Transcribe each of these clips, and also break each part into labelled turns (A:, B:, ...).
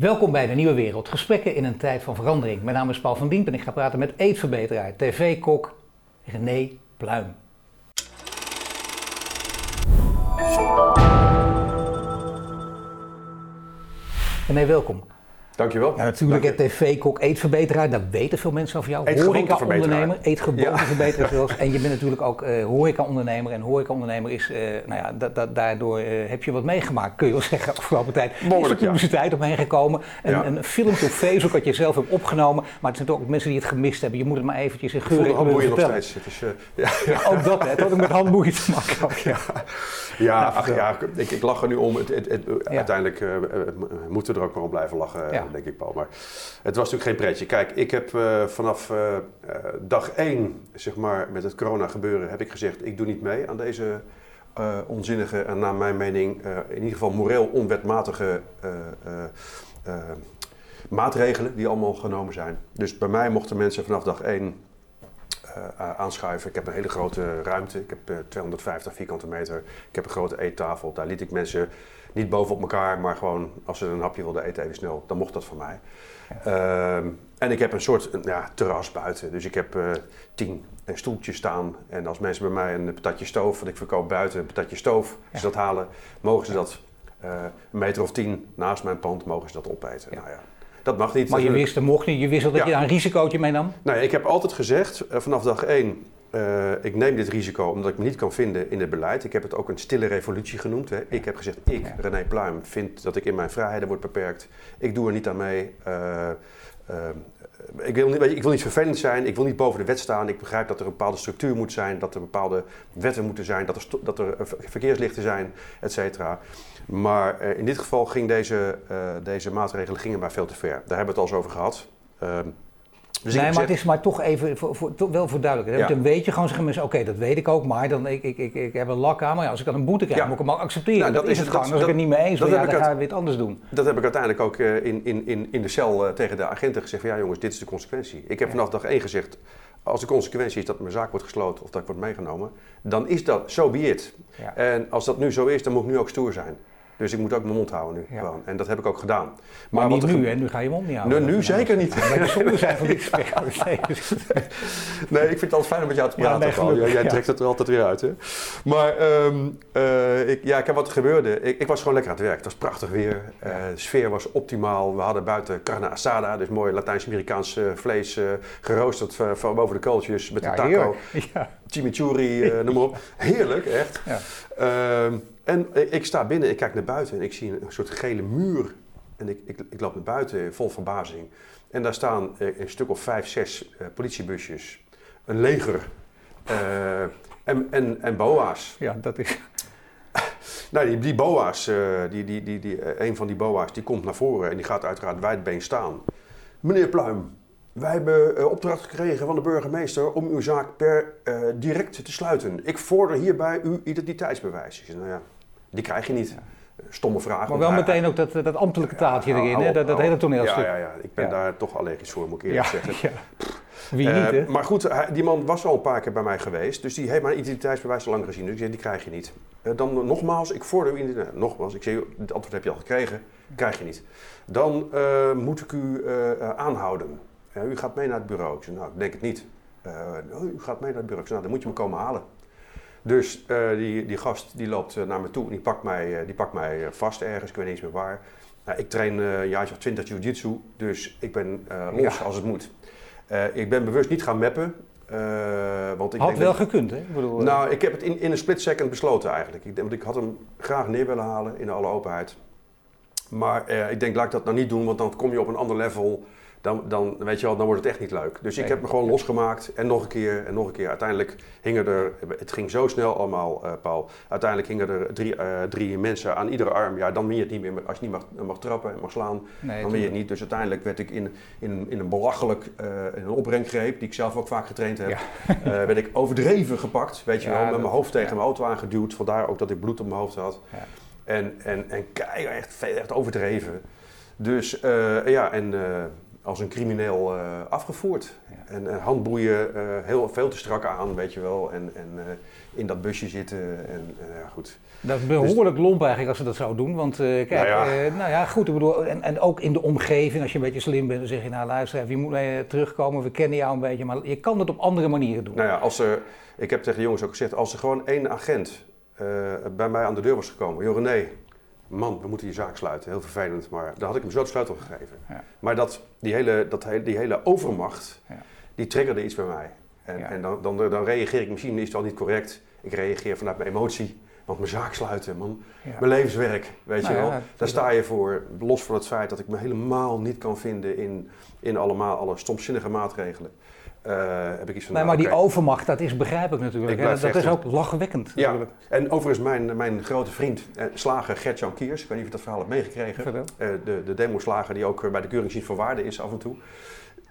A: Welkom bij de Nieuwe Wereld. Gesprekken in een tijd van verandering. Mijn naam is Paul van Diepen en ik ga praten met eetverbeteraar, tv-kok René Pluim. René, welkom.
B: Dankjewel.
A: Ja, natuurlijk,
B: je.
A: tv-kok, eetverbeteraar, daar weten veel mensen over jou. Horeca-ondernemer, eetgewoonteverbeteraar
B: Ja.
A: En je bent natuurlijk ook eh horeca-ondernemer. En horeca-ondernemer is, eh, nou ja, da- da- daardoor eh, heb je wat meegemaakt, kun je wel zeggen, afgelopen tijd. Er is
B: ja.
A: publiciteit omheen gekomen. Een,
B: Ja.
A: een filmpje op Facebook wat je zelf hebt opgenomen. Maar het zijn toch ook mensen die het gemist hebben. Je moet het maar eventjes in
B: Ik voel
A: geur
B: de handboeien nog
A: vertellen.
B: steeds. Het is, ja,
A: Ook dat, hè. Het had ook met handboeien te maken. ja.
B: ja, ach, ja ik, ik lach er nu om. Het, het, het-. Uiteindelijk moeten we er ook maar om blijven lachen,
A: Ja.
B: Denk ik, Paul. Maar het was natuurlijk geen pretje. Kijk, ik heb eh, vanaf eh, eh, dag één, zeg maar, met het corona gebeuren, heb ik gezegd, ik doe niet mee aan deze onzinnige en naar mijn mening in ieder geval moreel onwetmatige maatregelen die allemaal genomen zijn. Dus bij mij mochten mensen vanaf dag één aanschuiven. Ik heb een hele grote ruimte. Ik heb eh, 250 vierkante meter. Ik heb een grote eettafel. Daar liet ik mensen niet bovenop elkaar, maar gewoon als ze een hapje wilden eten even snel, dan mocht dat van mij. Ehm, en ik heb een soort ja, terras buiten. Dus ik heb eh, tien eh, stoeltjes staan. En als mensen bij mij een patatje stoof, want ik verkoop buiten een patatje stoof, ze dat halen, mogen ze dat eh, een meter of tien naast mijn pand, mogen ze dat opeten. Nou ja, dat mag niet.
A: Maar je wist, er mocht niet. Je wist al dat
B: Ja.
A: je daar een risicootje meenam.
B: Nou, ja, ik heb altijd gezegd, eh, vanaf dag één, eh, ik neem dit risico omdat ik me niet kan vinden in het beleid. Ik heb het ook een stille revolutie genoemd. Hè. Ik heb gezegd, ik,
A: Ja.
B: René Pluim, vind dat ik in mijn vrijheden word beperkt. Ik doe er niet aan mee. Eh, ik, wil niet, ik wil niet vervelend zijn, ik wil niet boven de wet staan. Ik begrijp dat er een bepaalde structuur moet zijn, dat er bepaalde wetten moeten zijn, dat er, dat er eh, ver- verkeerslichten zijn, et cetera. Maar eh, in dit geval ging deze, eh, deze maatregelen gingen mij veel te ver. Daar hebben we het al eens over gehad. Dus ik
A: nee, maar het is maar toch even, voor, voor, toch wel voor duidelijkheid.
B: Ja.
A: Dan weet je gewoon, zeggen mensen, oké, dat weet ik ook, maar dan, ik, ik, ik, ik heb een lak aan, maar ja, als ik dan een boete krijg,
B: Ja.
A: moet ik hem ook accepteren.
B: Nou,
A: dat,
B: dat
A: is het gewoon.
B: dat-
A: Als ik het niet mee eens ben,
B: dat
A: ja, dan
B: ik
A: ga je weer iets anders doen.
B: Dat heb ik uiteindelijk ook eh, in, in, in, in de cel eh, tegen de agenten gezegd. Van, ja jongens, dit is de consequentie. Ik heb vanaf dag één gezegd, als de consequentie is dat mijn zaak wordt gesloten of dat ik word meegenomen, dan is dat, so be it. En als dat nu zo is, dan moet ik nu ook stoer zijn. Dus ik moet ook mijn mond houden nu.
A: Ja.
B: Gewoon. En dat heb ik ook gedaan.
A: Maar, niet nu, hè? Nu ga je om niet houden.
B: Nu, zeker niet.
A: Nee, dus-
B: Nee, ik vind het altijd fijn om met jou te
A: Ja,
B: praten.
A: nee,
B: Jij, trekt het er altijd weer uit. Hè? Maar eh, ik, ja, kijk, wat er gebeurde. Ik, ik was gewoon lekker aan het werk. Het was prachtig weer. Eh, de sfeer was optimaal. We hadden buiten carne asada, dus mooi Latijns-Amerikaans eh, vlees eh, geroosterd van, boven de kooltjes met een taco.
A: heerlijk. Ja.
B: Chimichurri, noem maar op. Heerlijk, echt.
A: Ja.
B: Ehm, en ik, ik sta binnen, ik kijk naar buiten en ik zie een, soort gele muur. En ik, ik, ik loop naar buiten vol verbazing. En daar staan eh, een stuk of vijf, zes eh, politiebusjes, een leger eh, en, en, en boa's.
A: ja, dat is...
B: Nou, die, die boa's, eh, die, die, die, die, eh, een van die boa's, die komt naar voren en die gaat uiteraard wijdbeen staan. Meneer Pluim, wij hebben eh, opdracht gekregen van de burgemeester om uw zaak per eh, direct te sluiten. Ik vorder hierbij uw identiteitsbewijs. Ik zeg, nou ja, die krijg je niet. Eh, Stomme vraag.
A: Maar wel meteen ook dat, dat ambtelijke taaltje
B: Ja,
A: erin, hè? Dat, dat hele toneelstuk.
B: Ja, ja, ja, ik ben
A: Ja.
B: daar toch allergisch voor, moet ik eerlijk zeggen.
A: ja. Wie niet, hè?
B: maar goed, die man was al een paar keer bij mij geweest, dus die heeft mijn identiteitsbewijs al lang gezien. Dus ik zei, die krijg je niet. Dan nogmaals, ik vorder uw identiteit. Nogmaals, ik zei, het antwoord heb je al gekregen, krijg je niet. Dan moet ik u aanhouden. Eh, u gaat mee naar het bureau. Ik zei, nou, ik denk het niet. Eh, oh, u gaat mee naar het bureau. Ik zei, nou, dan moet je me komen halen. Dus eh, die, die gast die loopt eh, naar me toe en die pakt mij, die pakt mij vast ergens, ik weet niet eens meer waar. Nou, ik train een jaartje of twintig jiu-jitsu, dus ik ben los
A: Ja.
B: als het moet. Ik ben bewust niet gaan meppen, eh, want ik
A: Had
B: denk
A: wel
B: dat-
A: gekund, hè? Ik bedoel,
B: nou, ik heb het in, in een split second besloten eigenlijk. Ik, denk- want ik had hem graag neer willen halen in alle openheid. Maar ik denk, laat ik dat nou niet doen, want dan kom je op een ander level. Dan, dan, weet je wel, dan wordt het echt niet leuk. Dus ik heb me gewoon losgemaakt en nog een keer en nog een keer. Uiteindelijk hingen er, het ging zo snel allemaal, eh, Paul. Uiteindelijk hingen er drie, eh, drie mensen aan iedere arm. Ja, dan win je het niet meer. Als je niet mag, mag trappen en mag slaan,
A: nee,
B: dan win je het niet. Dus uiteindelijk werd ik in, in, in een belachelijk, eh, in een opbrenggreep, die ik zelf ook vaak getraind heb,
A: Ja.
B: werd ik overdreven gepakt. Weet je
A: Ja,
B: wel, met
A: dat-
B: mijn hoofd tegen mijn auto aangeduwd. Vandaar ook dat ik bloed op mijn hoofd had.
A: Ja.
B: En, en, en keihard, echt, echt overdreven. Dus ja, en als een crimineel eh, afgevoerd. En, en handboeien uh, heel veel te strak aan, weet je wel. En, en in dat busje zitten. En ja, goed.
A: Dat is behoorlijk dus, lomp eigenlijk als ze dat zou doen. Want kijk, nou ja. nou ja, goed, ik bedoel, en, en ook in de omgeving, als je een beetje slim bent, dan zeg je, nou luister, je moet mee terugkomen, we kennen jou een beetje, maar je kan het op andere manieren doen.
B: Nou ja, als er, ik heb tegen de jongens ook gezegd, als er gewoon één agent bij mij aan de deur was gekomen, joh René, man, we moeten die zaak sluiten. Heel vervelend, maar dan had ik hem zo de sleutel gegeven. Ja. Maar dat, die, hele, dat, die hele overmacht, ja. die triggerde iets bij mij. En, ja. en dan, dan, dan, reageer ik, misschien is het al niet correct, ik reageer vanuit mijn emotie. Want mijn zaak sluiten, man. Mijn levenswerk, weet nou je wel. Daar sta je voor, los van het feit dat ik me helemaal niet kan vinden in, in allemaal alle stomzinnige maatregelen. Uh, heb ik iets van,
A: nee, nou, maar die overmacht, dat is begrijpelijk natuurlijk. Dat, dat is ook lachwekkend.
B: Ja, en overigens mijn, mijn grote vriend, eh, slager Gert-Jan Kiers, ik weet niet of je dat verhaal hebt meegekregen. Uh, de, de demo-slager die ook bij de keuringsdienst voor waarde is af en toe.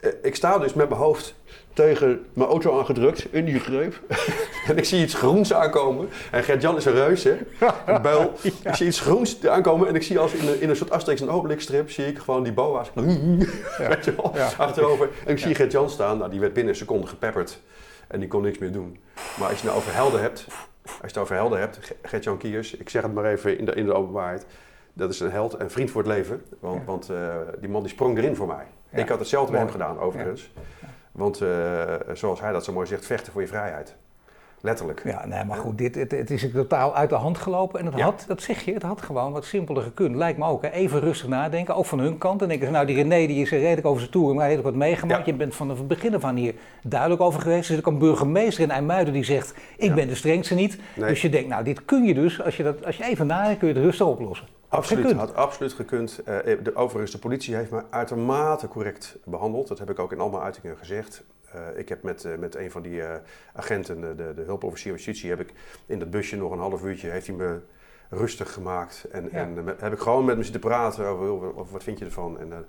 B: Uh, ik sta dus met mijn hoofd tegen mijn auto aangedrukt in die greep. en ik zie iets groens aankomen. En Gert-Jan is een reus, hè? Een buil. Ik zie iets groens aankomen en ik zie als in een, in een soort Asterix en Obelix strip... zie ik gewoon die boa's weet je wel, achterover. En ik zie Gert-Jan staan. Nou, die werd binnen een seconde gepepperd. En die kon niks meer doen. Maar als je het nou over helden hebt... Als je het over helden hebt, Gert-Jan Kiers... Ik zeg het maar even in de, in de openbaarheid. Dat is een held en vriend voor het leven. Want, want uh, die man die sprong erin voor mij. Ik had hetzelfde met hem gedaan, overigens. Want uh, zoals hij dat zo mooi zegt, vechten voor je vrijheid. Letterlijk.
A: Ja, nee, maar goed, dit, het, het is totaal uit de hand gelopen. En het had, dat zeg je, het had gewoon wat simpeler gekund. Lijkt me ook. Hè. Even rustig nadenken, ook van hun kant. En denken ze, nou die René die is redelijk over zijn toer, maar ook wat meegemaakt. Je bent van het begin af aan hier duidelijk over geweest. Er zit ook een burgemeester in IJmuiden die zegt, ik ben de strengste niet. Dus je denkt, nou dit kun je dus, als je, dat, als je even nadenkt, kun je het rustig oplossen.
B: Absoluut, had absoluut gekund. Uh, de, overigens, de politie heeft me uitermate correct behandeld. Dat heb ik ook in al mijn uitingen gezegd. Uh, ik heb met, uh, met een van die agenten, de, de hulpofficier van justitie, heb ik in dat busje nog een half uurtje, heeft hij me rustig gemaakt. En, ja. en met, heb ik gewoon met me zitten praten over, over wat vind je ervan. En,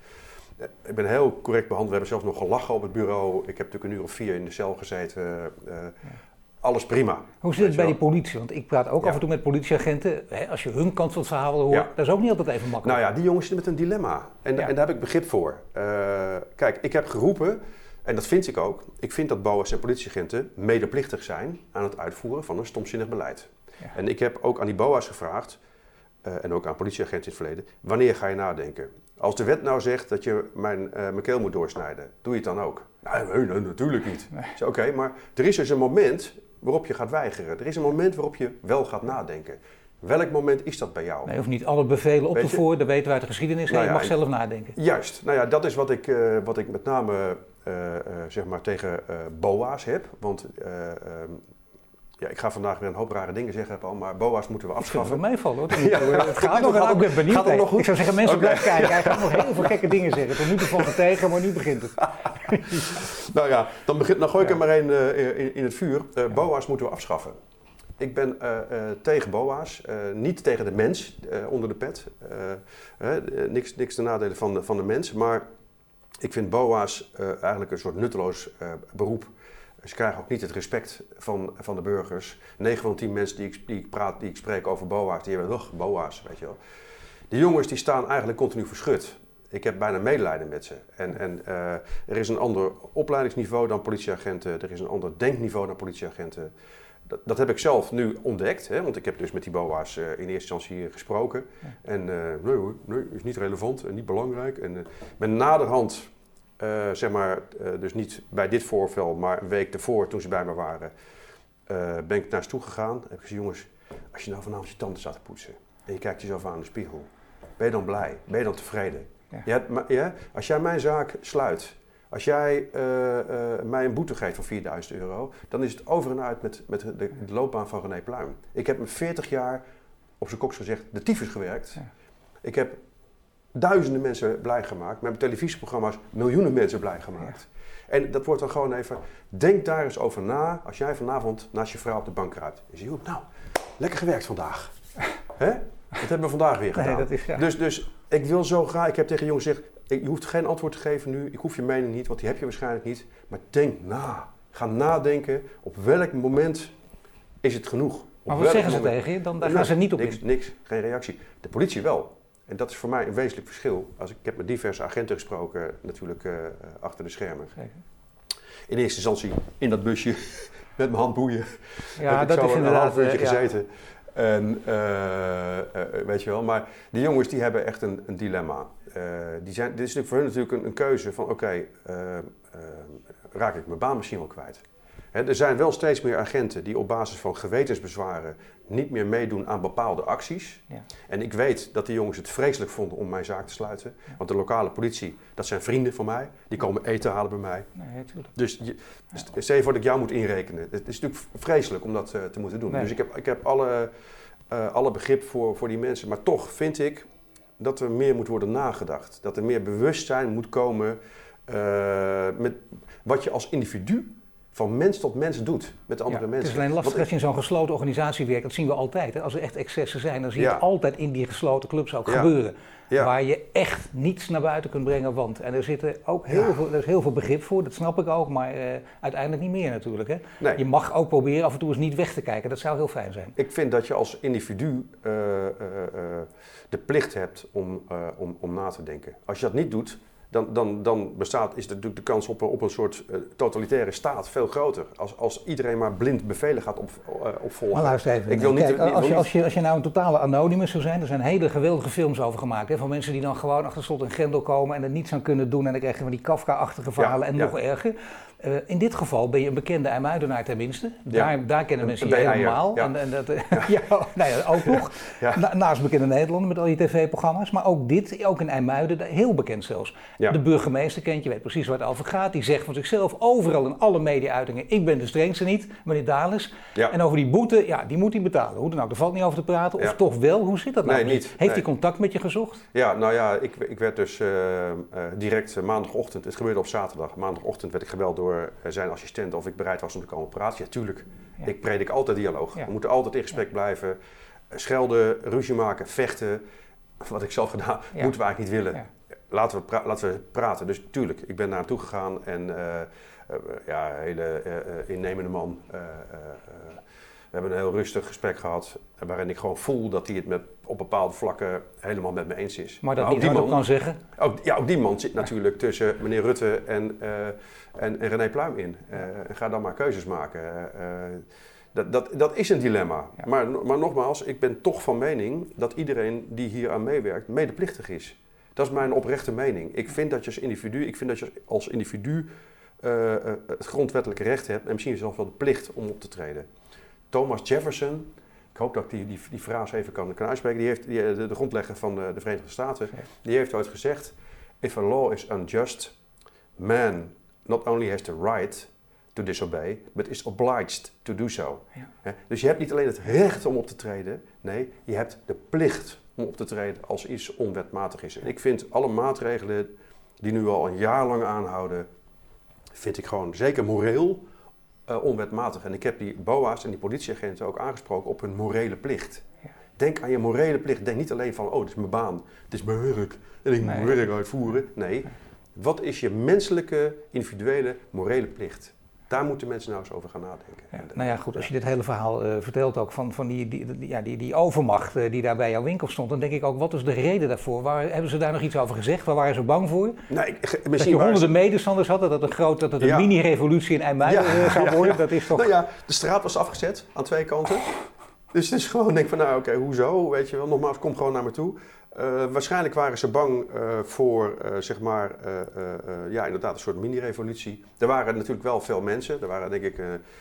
B: ik ben heel correct behandeld. We hebben zelfs nog gelachen op het bureau. Ik heb natuurlijk een uur of vier in de cel gezeten. Ja. Alles prima.
A: Hoe zit het bij die politie? Want ik praat ook ja. af en toe met politieagenten. Hè, als je hun kant van het verhaal hoort, dat is ook niet altijd even makkelijk.
B: Nou ja, die jongens zitten met een dilemma. En, en daar heb ik begrip voor. kijk, ik heb geroepen en dat vind ik ook. Ik vind dat BOA's en politieagenten medeplichtig zijn aan het uitvoeren van een stomzinnig beleid. En ik heb ook aan die BOA's gevraagd, uh, en ook aan politieagenten in het verleden, wanneer ga je nadenken? Als de wet nou zegt dat je mijn, uh, mijn keel moet doorsnijden, doe je het dan ook? Nee, nee, nee natuurlijk niet. Nee. Oké, okay, maar er is dus een moment waarop je gaat weigeren. Er is een moment waarop je wel gaat nadenken. Welk moment is dat bij jou?
A: Nee, je hoeft niet alle bevelen op te voeren, dat weten we uit de geschiedenis. Nou ja, je mag zelf nadenken.
B: Juist. Nou ja, dat is wat ik, uh, wat ik met name uh, zeg maar tegen BOA's heb. Want um, ja, ik ga vandaag weer een hoop rare dingen zeggen, Paul, maar BOA's moeten we afschaffen.
A: Ik meevallen hoor. ja, het gaat nog wel. Ik ben benieuwd. Gaat het nog goed? Ik zou zeggen, mensen okay. blijven kijken. Hij gaat nog heel veel gekke dingen zeggen. Tot nu toe valt het tegen, maar nu begint het.
B: nou ja, dan, begint, dan gooi ik er maar één in, in, het vuur. BOA's moeten we afschaffen. Ik ben uh, uh, tegen BOA's, niet tegen de mens onder de pet. niks, niks ten nadele van de, van de mens, maar ik vind BOA's eigenlijk een soort nutteloos beroep. Ze krijgen ook niet het respect van, van de burgers. 9 van 10 mensen die ik, die ik praat, die ik spreek over BOA's, die hebben, ugh, BOA's, weet je wel. Die jongens die staan eigenlijk continu verschut. Ik heb bijna medelijden met ze. En, en er is een ander opleidingsniveau dan politieagenten. Er is een ander denkniveau dan politieagenten. Dat, dat, heb ik zelf nu ontdekt, hè, want ik heb dus met die BOA's uh, in eerste instantie gesproken. Ja. En uh, nee hoor, nee, is niet relevant en niet belangrijk. En met naderhand, zeg maar, dus niet bij dit voorval, maar een week ervoor toen ze bij me waren, ben ik naar ze toe gegaan. Heb ik gezegd, jongens, als je nou vanavond je tanden staat te poetsen en je kijkt jezelf aan in de spiegel, ben je dan blij? Ben je dan tevreden? Ja. Maar, ja, als jij mijn zaak sluit als jij mij een boete geeft van 4000 euro, dan is het over en uit met, met de, de, loopbaan van René Pluim. Ik heb me 40 jaar, op zijn koks gezegd, de tyfus gewerkt. Ja. Ik heb duizenden mensen blij gemaakt. Met televisieprogramma's miljoenen mensen blij gemaakt. Ja. En dat wordt dan gewoon even, denk daar eens over na als jij vanavond naast je vrouw op de bank kruipt. En je ziet, nou, lekker gewerkt vandaag. Hè? Dat hebben we vandaag weer gedaan. Nee, dat is, ja. dus, dus ik wil zo graag, ik heb tegen jongens gezegd, je hoeft geen antwoord te geven nu. Ik hoef je mening niet, want die heb je waarschijnlijk niet. Maar denk na. Ga nadenken. Op welk moment is het genoeg? Op
A: maar wat zeggen ze tegen je? Dan, daar gaan ze niet op
B: niks,
A: in.
B: Niks, geen reactie. De politie wel. En dat is voor mij een wezenlijk verschil. Als ik, ik heb met diverse agenten gesproken, natuurlijk uh, achter de schermen. Zeker. In eerste instantie in dat busje met mijn handboeien. Ja, heb dat ik zo is een half uurtje gezeten. En, uh, weet je wel, maar die jongens die hebben echt een, een dilemma. die zijn, dit is voor hun natuurlijk een, een keuze van oké, raak ik mijn baan misschien wel kwijt er zijn wel steeds meer agenten die op basis van gewetensbezwaren niet meer meedoen aan bepaalde acties. Ja. En ik weet dat die jongens het vreselijk vonden om mijn zaak te sluiten. Want de lokale politie, dat zijn vrienden van mij. Die komen eten halen bij mij. Nee, dus je, ja. stel je voor dat ik jou moet inrekenen. Het is natuurlijk vreselijk om dat uh, te moeten doen. Dus ik heb, ik heb alle, uh, alle begrip voor, voor die mensen. Maar toch vind ik dat er meer moet worden nagedacht. Dat er meer bewustzijn moet komen uh, met wat je als individu van mens tot mens doet met andere mensen.
A: Het is alleen lastig als je in zo'n gesloten organisatie werkt. Dat zien we altijd. Hè. Als er echt excessen zijn, dan zie je het altijd in die gesloten clubs ook gebeuren. Waar je echt niets naar buiten kunt brengen. Want en er, zitten ook heel veel, er is heel veel begrip voor, dat snap ik ook. Maar uh, uiteindelijk niet meer natuurlijk. Hè. Je mag ook proberen af en toe eens niet weg te kijken. Dat zou heel fijn zijn.
B: Ik vind dat je als individu uh, uh, de plicht hebt om, om, om na te denken. Als je dat niet doet, dan, dan, dan bestaat, is natuurlijk de kans op, op een soort uh, totalitaire staat veel groter. Als, als iedereen maar blind bevelen gaat op, uh, opvolgen.
A: Maar luister even. Ik wil niet, als, je, als, je, als je nou een totale anonymous zou zijn, er zijn hele geweldige films over gemaakt. Hè, van mensen die dan gewoon achter slot en grendel komen en er niets aan kunnen doen. En dan krijg je van die Kafka-achtige verhalen en nog erger. Uh, in dit geval ben je een bekende IJmuidenaar tenminste. Daar, daar kennen mensen je helemaal. En, en dat, ja. nou ja, ook nog. Na, naast bekende Nederlander met al die tv-programma's. Maar ook dit, ook in IJmuiden, heel bekend zelfs. De burgemeester kent, je weet precies waar het over gaat. Die zegt van zichzelf overal in alle media-uitingen: Ik ben de strengste niet, meneer Dales. En over die boete, ja, die moet hij betalen. Hoe dan ook, er valt niet over te praten. Of toch wel, hoe zit dat nou?
B: Nee, niet.
A: Heeft hij contact met je gezocht?
B: Ja, nou ja, ik, ik werd dus uh, uh, direct maandagochtend, het gebeurde op zaterdag, maandagochtend werd ik gebeld door zijn assistent of ik bereid was om te komen praten. Ja, tuurlijk. Ik predik altijd dialoog. We moeten altijd in gesprek blijven. Schelden, ruzie maken, vechten. Wat ik zelf gedaan, moeten we eigenlijk niet willen laten we, laten we praten. Dus tuurlijk, ik ben naar hem toe gegaan en uh, ja, een hele uh, innemende man. we hebben een heel rustig gesprek gehad, waarin ik gewoon voel dat hij het met, op bepaalde vlakken helemaal met me eens is.
A: Maar dat maar niet die man kan zeggen?
B: Ook, ja, ook die man zit natuurlijk tussen meneer Rutte en, en, en, René Pluim in. ga dan maar keuzes maken. Dat, dat, dat is een dilemma. Maar, maar nogmaals, ik ben toch van mening dat iedereen die hier aan meewerkt medeplichtig is. Dat is mijn oprechte mening. Ik vind dat je als individu, ik vind dat je als individu uh, het grondwettelijke recht hebt en misschien zelfs wel de plicht om op te treden. Thomas Jefferson, hoop dat ik die, die, die frase even kan, kan uitspreken, die heeft die, de, de, grondlegger van de, de, Verenigde Staten, die heeft ooit gezegd: If a law is unjust, man not only has the right to disobey, but is obliged to do so. Ja. Dus je hebt niet alleen het recht om op te treden, nee, je hebt de plicht om op te treden als iets onwetmatig is. En ik vind alle maatregelen die nu al een jaar lang aanhouden, vind ik gewoon zeker moreel uh, onwetmatig. En ik heb die BOA's en die politieagenten ook aangesproken op hun morele plicht. Denk aan je morele plicht. Denk niet alleen van, oh, dit is mijn baan, dit is mijn werk en ik moet mijn werk uitvoeren. Nee, wat is je menselijke, individuele, morele plicht? Daar moeten mensen nou eens over gaan nadenken.
A: Ja, nou ja, goed, als je dit hele verhaal uh, vertelt ook van, van die, die, ja, die, die overmacht uh, die daar bij jouw winkel stond, dan denk ik ook, wat is de reden daarvoor? Waar, hebben ze daar nog iets over gezegd? Waar waren ze bang voor? Nou, ik, dat je honderden ze... medestanders hadden, dat, een groot, dat het een mini-revolutie in IJmuiden ja, uh, zou worden, dat is toch...
B: Nou ja, de straat was afgezet aan twee kanten. Dus het is gewoon, denk van nou oké, okay, hoezo? Weet je wel, nogmaals, kom gewoon naar me toe. Uh, waarschijnlijk waren ze bang uh, voor, uh, zeg maar, ja, inderdaad een soort mini-revolutie. Er waren natuurlijk wel veel mensen. Er waren, denk ik,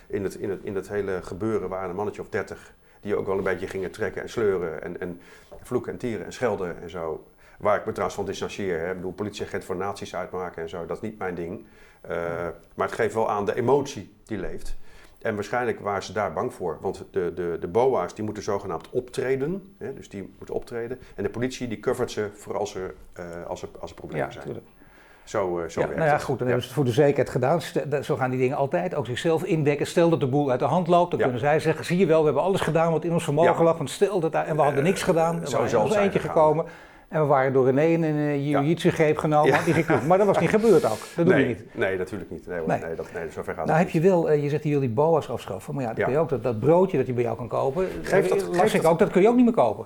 B: in, het, in, het, in het hele gebeuren waren een mannetje of dertig... die ook wel een beetje gingen trekken en sleuren en, en vloeken en tieren en schelden en zo. Waar ik me trouwens van distancieer. Hè. Ik bedoel, politieagent voor naties uitmaken en zo, dat is niet mijn ding. maar het geeft wel aan de emotie die leeft. En waarschijnlijk waren ze daar bang voor, want de, de, de BOA's die moeten zogenaamd optreden, hè, dus die moeten optreden. En de politie die covert ze voor als er, uh, als er, als er problemen ja, zijn. Tuurlijk. Zo, uh, zo
A: ja, nou ja, goed, dan hebben ze het voor de zekerheid gedaan. Zo gaan die dingen altijd, ook zichzelf indekken. Stel dat de boel uit de hand loopt, dan kunnen zij zeggen, zie je wel, we hebben alles gedaan wat in ons vermogen lag. Want stel dat, en we hadden niks gedaan, er was er eentje gekomen. En we waren door René in een jiu-jitsu-greep genomen. Ja. Die maar dat was niet gebeurd ook. Dat doe
B: nee,
A: je niet.
B: Nee, natuurlijk niet. Nee, nee. nee, dat, nee zover gaat
A: nou, heb je wel, uh, je zegt hier die boa's afschaffen. Maar ja, dat kun je ook, dat, dat broodje dat je bij jou kan kopen. Geef dat, las ik ook, dat kun je ook niet meer kopen.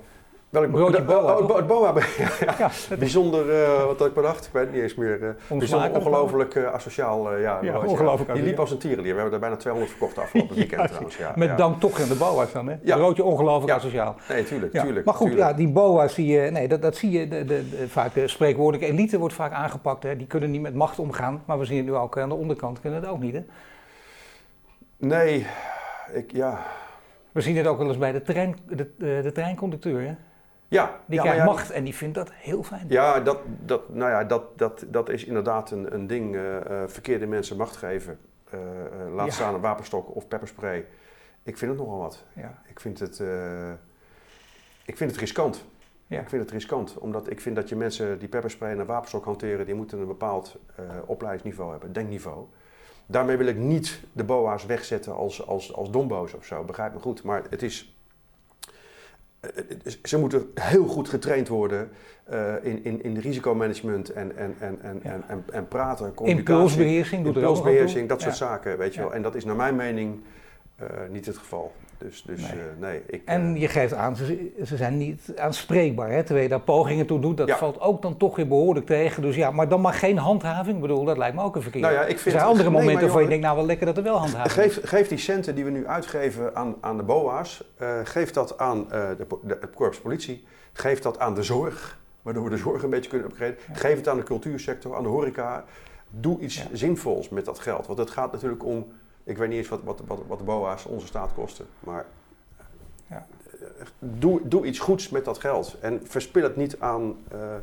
B: Welk
A: Broodje
B: de-
A: boa,
B: oh, het boa.
A: Ja,
B: Bijzonder, eh, wat had ik bedacht? Ik weet het niet eens meer. eh, bijzonder ongelooflijk eh, asociaal. eh, ja,
A: Ja, ongelooflijk
B: Die liep
A: asociaal.
B: als een tierenlier. We hebben er bijna 200 verkocht afgelopen weekend trouwens. Ja,
A: Met
B: ja.
A: dank toch aan de boa's dan, hè?
B: Ja.
A: Broodje ongelooflijk
B: Ja.
A: asociaal.
B: Nee, tuurlijk,
A: Ja.
B: tuurlijk.
A: maar goed,
B: tuurlijk.
A: ja, die boa's, die, eh, nee, dat, dat zie je de, de, de- vaak de spreekwoordelijke elite wordt vaak aangepakt. Hè. Die kunnen niet met macht omgaan, maar we zien het nu ook aan de onderkant kunnen het ook niet. Hè.
B: Nee, ik, ja.
A: We zien het ook wel eens bij de, trein, de, de, de treinconducteur. Hè.
B: Ja,
A: Die
B: ja,
A: krijgt
B: ja,
A: macht en die vindt dat heel fijn.
B: Ja, dat, dat, nou ja, dat, dat, dat is inderdaad een, een ding. eh, eh, verkeerde mensen macht geven. eh, laat
A: Ja.
B: staan een wapenstok of pepperspray. Ik vind het nogal wat.
A: Ja.
B: Ik vind het, ik vind het riskant.
A: Ja.
B: Ik vind het riskant, omdat ik vind dat je mensen die pepperspray en een wapenstok hanteren, die moeten een bepaald opleidingsniveau hebben, denkniveau. Daarmee wil ik niet de boa's wegzetten als, als, als dombo's of zo, begrijp me goed. Maar het is- ze moeten heel goed getraind worden eh, in, in, in risicomanagement en, en, en, en,
A: Ja.
B: en, en, en praten, communicatie.
A: Impulsbeheersing er.
B: Impulsbeheersing, dat soort
A: Ja.
B: zaken, weet je wel. En dat is naar mijn mening eh, niet het geval. Dus, dus
A: Nee.
B: nee ik,
A: En
B: eh,
A: je geeft aan, ze, ze zijn niet aanspreekbaar. Hè? Terwijl je daar pogingen toe doet, dat
B: Ja.
A: valt ook dan toch weer behoorlijk tegen. Dus ja, maar dan maar geen handhaving. Ik bedoel, dat lijkt me ook een verkeer.
B: Nou ja, ik
A: er zijn andere momenten
B: maar
A: waarvan je denkt, nou wel lekker dat er wel handhaving is.
B: Geef, geef die centen die we nu uitgeven aan, aan de BOA's, eh, geef dat aan eh, de, de, het korps politie, geef dat aan de zorg, waardoor we de zorg een beetje kunnen upgraden. Geef het aan de cultuursector, aan de horeca. Doe iets zinvols met dat geld. Want het gaat natuurlijk om, ik weet niet eens wat, wat, wat, wat de BOA's onze staat kosten, maar
A: Ja.
B: eh, doe, doe iets goeds met dat geld. En verspil het niet aan, eh,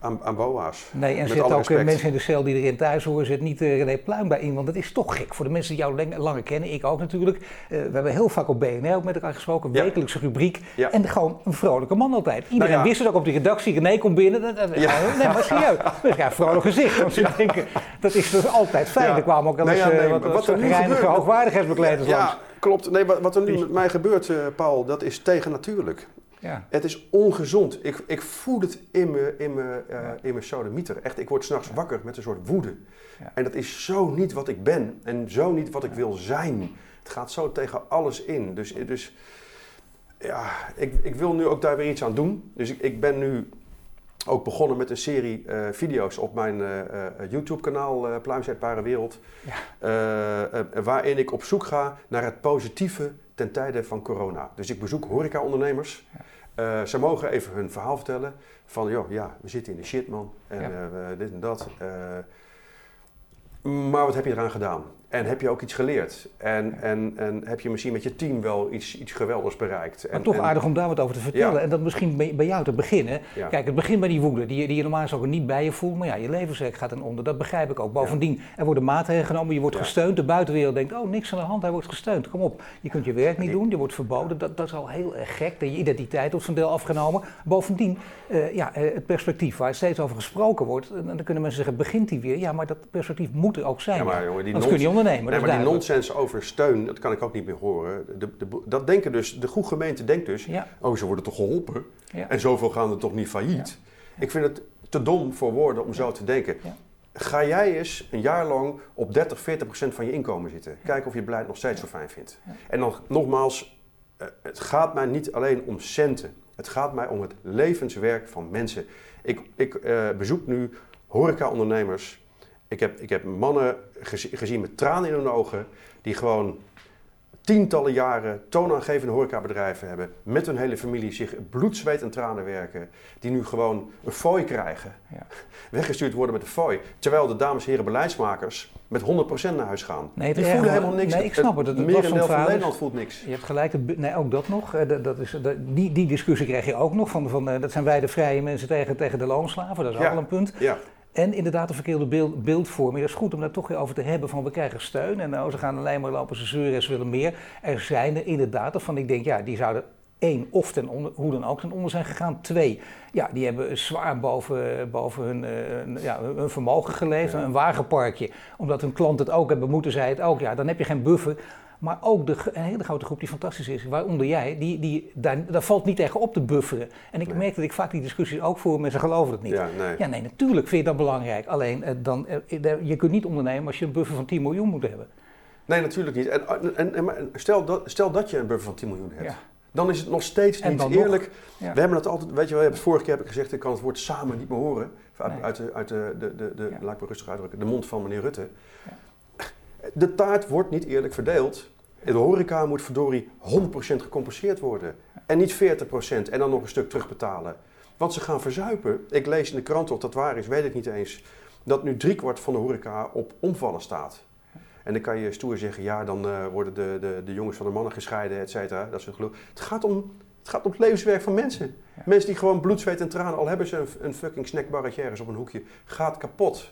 B: aan, aan BOA's.
A: Nee, en
B: alle
A: ook eh,
B: respect.
A: mensen in de cel die erin thuis horen, zet niet uh, René Pluim bij in. Want dat is toch gek voor de mensen die jou lang- langer kennen. Ik ook natuurlijk. Eh, we hebben heel vaak op BNR ook met elkaar gesproken.
B: Ja.
A: wekelijkse rubriek.
B: Ja.
A: En gewoon een vrolijke man altijd. Iedereen
B: Nou ja.
A: wist het ook op die redactie. René komt binnen. Dat, dat-
B: Ja.
A: Nee, maar serieus. Dat is ja, een vrolijk gezicht. Want ze denken, dat is dus altijd fijn. Er kwamen ook wel
B: Nee,
A: eens eh,
B: nee,
A: wat, wat
B: er
A: hoogwaardigheidsbekleders langs.
B: Ja, klopt. Nee, wat, wat er nu met mij gebeurt, Paul, dat is tegennatuurlijk.
A: Ja.
B: Het is ongezond. Ik, ik voel het in mijn in mijn, eh, in mijn sodemieter. Echt, ik word s'nachts wakker met een soort woede.
A: Ja.
B: En dat is zo niet wat ik ben en zo niet wat ik wil zijn. Het gaat zo tegen alles in. Dus, dus ja, ik, ik wil nu ook daar weer iets aan doen. Dus ik, ik ben nu ook begonnen met een serie eh, video's op mijn eh, YouTube-kanaal uh, Pluimzetbare Wereld.
A: Ja.
B: Waarin ik op zoek ga naar het positieve ten tijde van corona. Dus ik bezoek horeca-ondernemers. Uh, ze mogen even hun verhaal vertellen. Van, joh, ja, we zitten in de shit, man. En
A: Ja.
B: uh, dit en dat. Uh, maar wat heb je eraan gedaan? En heb je ook iets geleerd? En, en, en heb je misschien met je team wel iets, iets geweldigs bereikt?
A: Maar
B: en,
A: toch
B: en,
A: aardig om daar wat over te vertellen.
B: Ja.
A: En dat misschien bij, bij jou te beginnen.
B: Ja.
A: Kijk, het begint bij die woede, die, je- die je normaal gesproken niet bij je voelt. Maar ja, je levenswerk gaat ten onder. Dat begrijp ik ook. Bovendien, er worden maatregelen genomen, je wordt gesteund. De buitenwereld denkt, oh, niks aan de hand, hij wordt gesteund. Kom op, je kunt je werk niet
B: Die-
A: doen, je wordt verboden. Dat, dat is al heel erg gek. Dat je identiteit wordt van deel afgenomen. Bovendien, eh, ja, eh, het perspectief waar steeds over gesproken wordt. En dan kunnen mensen zeggen, begint die weer? Ja, maar dat perspectief moet er ook zijn.
B: Ja, maar jongen, die Nee, maar die nonsens over steun, dat kan ik ook niet meer horen. De, de, dat denken dus, de goede gemeente denkt dus,
A: Ja,
B: oh, ze worden toch geholpen? En zoveel gaan er toch niet failliet? Ik vind het te dom voor woorden om zo te denken. Ga jij eens een jaar lang op 30, 40 procent van je inkomen zitten. Kijken of je beleid nog steeds zo fijn vindt. En dan nogmaals, eh, het gaat mij niet alleen om centen. Het gaat mij om het levenswerk van mensen. Ik, ik eh, bezoek nu horeca-ondernemers. Ik heb, ik heb mannen gezi- gezien met tranen in hun ogen... die gewoon tientallen jaren toonaangevende horecabedrijven hebben... met hun hele familie zich bloed, zweet en tranen werken... die nu gewoon een fooi krijgen.
A: Ja.
B: Weggestuurd worden met een fooi. Terwijl de dames en heren beleidsmakers met 100% naar huis gaan.
A: Nee,
B: die voelen helemaal niks.
A: nee, ik snap het. Het- het
B: merendeel van Nederland voelt niks.
A: Je hebt gelijk, nee, ook dat nog. Eh, dat, dat is, dat, die, die discussie krijg je ook nog. Van, van, eh, dat zijn wij de vrije mensen tegen, tegen de loonslaven, dat is ook wel een punt.
B: Ja,
A: En inderdaad een verkeerde beeld, beeldvorming. Dat is goed om daar toch weer over te hebben van we krijgen steun. En nou, ze gaan alleen maar lopen, ze zeuren en ze willen meer. Er zijn er inderdaad waarvan ik denk, ja, die zouden één, of ten onder, hoe dan ook ten onder zijn gegaan. Twee, ja, die hebben zwaar boven, boven hun, eh, ja, hun vermogen geleefd.
B: Ja.
A: Een wagenparkje, omdat hun klanten het ook hebben moeten, zij het ook. Ja, dan heb je geen buffer. Maar ook de, een hele grote groep die fantastisch is, waaronder jij, die, die, daar, daar valt niet tegen op te bufferen. En ik
B: Nee.
A: merk dat ik vaak die discussies ook voer, maar ze geloven het niet.
B: ja, nee.
A: Ja, nee, natuurlijk vind je dat belangrijk. Alleen, eh, dan, eh, je kunt niet ondernemen als je een buffer van 10 miljoen moet hebben.
B: Nee, natuurlijk niet. En, en, en, maar stel, dat, stel dat je een buffer van 10 miljoen hebt.
A: Ja.
B: Dan is het nog steeds niet eerlijk. We hebben het altijd, weet je wel, vorige keer heb ik gezegd, ik kan het woord samen niet meer horen. Uit, uit, de, uit de, de, de, de laat ik me rustig uitdrukken, de mond van meneer Rutte. De taart wordt niet eerlijk verdeeld. De horeca moet verdorie 100% gecompenseerd worden. En niet 40% en dan nog een stuk terugbetalen. Want ze gaan verzuipen. Ik lees in de krant of dat waar is, weet ik niet eens. Dat nu driekwart van de horeca op omvallen staat. En dan kan je stoer zeggen, ja, dan uh, worden de, de, de jongens van de mannen gescheiden, et cetera. Dat is een geloof. Het gaat om het gaat om het levenswerk van mensen. Mensen die gewoon bloed, zweet en tranen, al hebben ze een, een fucking snackbarretje ergens op een hoekje, gaat kapot.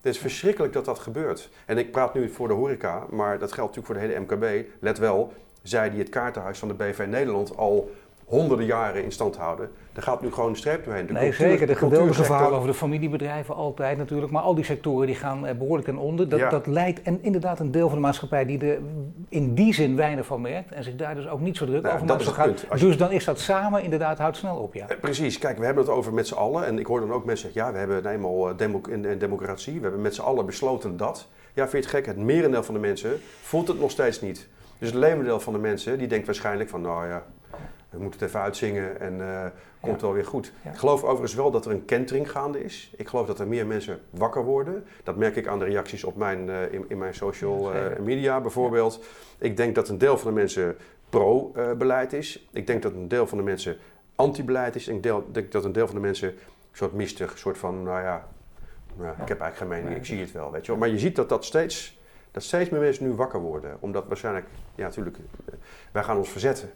B: Het is verschrikkelijk dat dat gebeurt. En ik praat nu voor de horeca, maar dat geldt natuurlijk voor de hele MKB. Let wel, zij die het kaartenhuis van de BV Nederland al honderden jaren in stand houden. Er gaat nu gewoon een streep doorheen.
A: De nee, zeker. De geweldige verhalen over de familiebedrijven altijd natuurlijk. Maar al die sectoren die gaan eh, behoorlijk ten onder. Dat, dat leidt en inderdaad een deel van de maatschappij die er in die zin weinig van merkt. En zich daar dus ook niet zo druk nou, over maakt. Gaat. Dus dan is dat samen inderdaad, houdt snel op, ja.
B: Eh, precies. Kijk, we hebben het over met z'n allen. En ik hoor dan ook mensen zeggen, ja, we hebben eenmaal uh, demo democratie. We hebben met z'n allen besloten dat. Ja, vind je het gek? Het merendeel van de mensen voelt het nog steeds niet. Dus het levendeel van de mensen, die denkt waarschijnlijk van, nou ja, we moeten het even uitzingen en uh, komt wel weer goed. Ik geloof overigens wel dat er een kentering gaande is. Ik geloof dat er meer mensen wakker worden. Dat merk ik aan de reacties op mijn, uh, in, in, mijn social uh, media bijvoorbeeld. Ik denk dat een deel van de mensen pro-beleid is. Ik denk dat een deel van de mensen anti-beleid is. Ik denk dat een deel van de mensen een soort mistig, soort van, nou ja, nou, ik heb eigenlijk geen mening, ik zie het wel, weet je wel. Maar je ziet dat dat steeds, dat steeds meer mensen nu wakker worden. Omdat waarschijnlijk, ja natuurlijk, wij gaan ons verzetten.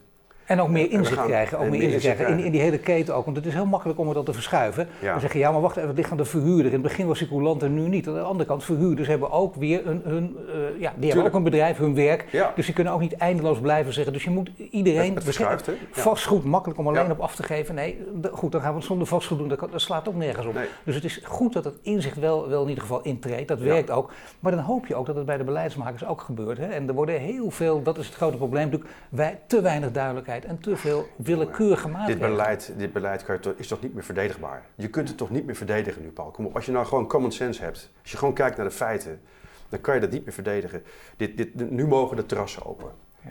A: En ook meer inzicht krijgen, ook meer inzicht krijgen in, in, die hele keten ook. Want het is heel makkelijk om dat te verschuiven. Ja. Dan zeg je, ja, maar wacht even, het ligt aan de verhuurder. In het begin was die coulant en nu niet. Aan de andere kant, verhuurders hebben ook weer een, hun, uh, ja, die hebben ook een bedrijf, hun werk. Ja. Dus die kunnen ook niet eindeloos blijven zeggen. Dus je moet iedereen...
B: Het verschuift, hè?
A: Vastgoed, makkelijk om alleen op af te geven. Nee, goed, dan gaan we het zonder vastgoed doen. Dat, slaat ook nergens op. Dus het is goed dat het inzicht wel, wel in ieder geval intreedt. Dat werkt ook. Maar dan hoop je ook dat het bij de beleidsmakers ook gebeurt. Hè? En er worden heel veel, dat is het grote probleem natuurlijk, wij, te weinig duidelijkheid en te veel willekeurige maatregelen.
B: Dit beleid, dit beleid is toch niet meer verdedigbaar? Je kunt het toch niet meer verdedigen nu, Paul? Kom op, als je nou gewoon common sense hebt, als je gewoon kijkt naar de feiten, dan kan je dat niet meer verdedigen. Dit, dit, nu mogen de terrassen open.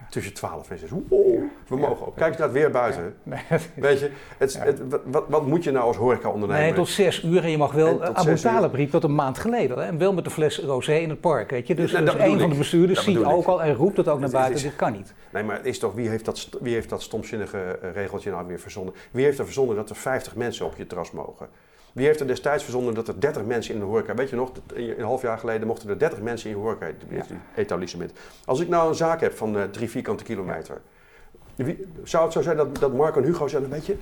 B: Tussen 12 en 6. Wow, we mogen op. Kijk eens naar het weer buiten. Nee, Weet je, het, het, wat, wat, moet je nou als horeca-ondernemer?
A: Nee, tot 6 uur en je mag wel. Abu Talib riep dat een maand geleden. Hè? En wel met de fles rosé in het park. Weet je? Dus, nee, dus een van de bestuurders ziet ook al en roept het ook naar buiten. dit kan niet.
B: Nee, maar het is toch, wie heeft dat, wie heeft dat stomzinnige eh, regeltje nou weer verzonnen? Wie heeft er verzonnen dat er 50 mensen op je terras mogen? Wie heeft er destijds verzonnen dat er 30 mensen in de horeca... Weet je nog, een half jaar geleden mochten er 30 mensen in je horeca-etablissement. Als ik nou een zaak heb van uh, drie vierkante kilometer... Wie, zou het zo zijn dat, dat Marco en Hugo zeggen, weet je...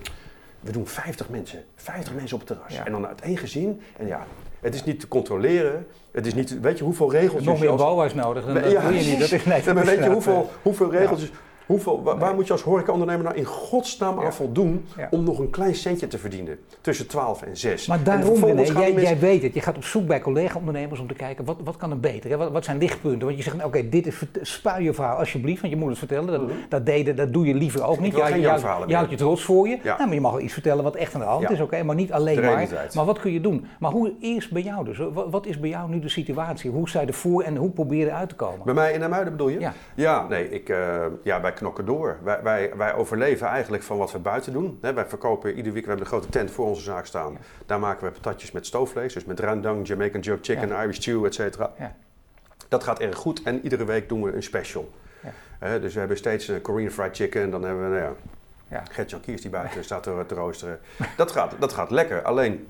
B: We doen 50 mensen, 50 mensen op het terras. En dan uit één gezin. En ja, het is niet te controleren. Het is niet, weet je hoeveel regeltjes...
A: Nog meer als... bouwhuis nodig, dan ja, doe je niet. Dat is, nee,
B: maar weet je hoeveel, hoeveel regeltjes... Hoeveel, waar, moet je als horecaondernemer nou in godsnaam aan voldoen om nog een klein centje te verdienen? Tussen 12 en 6.
A: Maar daarom, René, jij, jij, weet het. Je gaat op zoek bij collega-ondernemers om te kijken wat, wat kan er beter? Wat, wat zijn lichtpunten? Want je zegt, oké, dit is spuil je verhaal alsjeblieft, want je moet het vertellen. Dat, mhm. dat, deden, dat doe je liever ook niet. Je, je, je houdt je trots voor je. Nou, maar je mag wel iets vertellen wat echt aan de hand is, oké, maar niet alleen maar. Maar wat kun je doen? Maar hoe is bij jou dus? Wat, is bij jou nu de situatie? Hoe sta je ervoor en hoe probeer je eruit te komen?
B: Bij mij in Amuiden bedoel je? Ja. Ja, nee, ik, uh, ja, wij knokken door. Wij, wij, wij, overleven eigenlijk van wat we buiten doen. wij verkopen iedere week, we hebben een grote tent voor onze zaak staan. Daar maken we patatjes met stoofvlees, dus met rendang, Jamaican jerk chicken, Irish stew, et cetera. Dat gaat erg goed en iedere week doen we een special. dus we hebben steeds een Korean fried chicken en dan hebben we, nou ja, ja. Gert-Jan Kiers die buiten staat te, te roosteren. Dat gaat, dat gaat lekker, alleen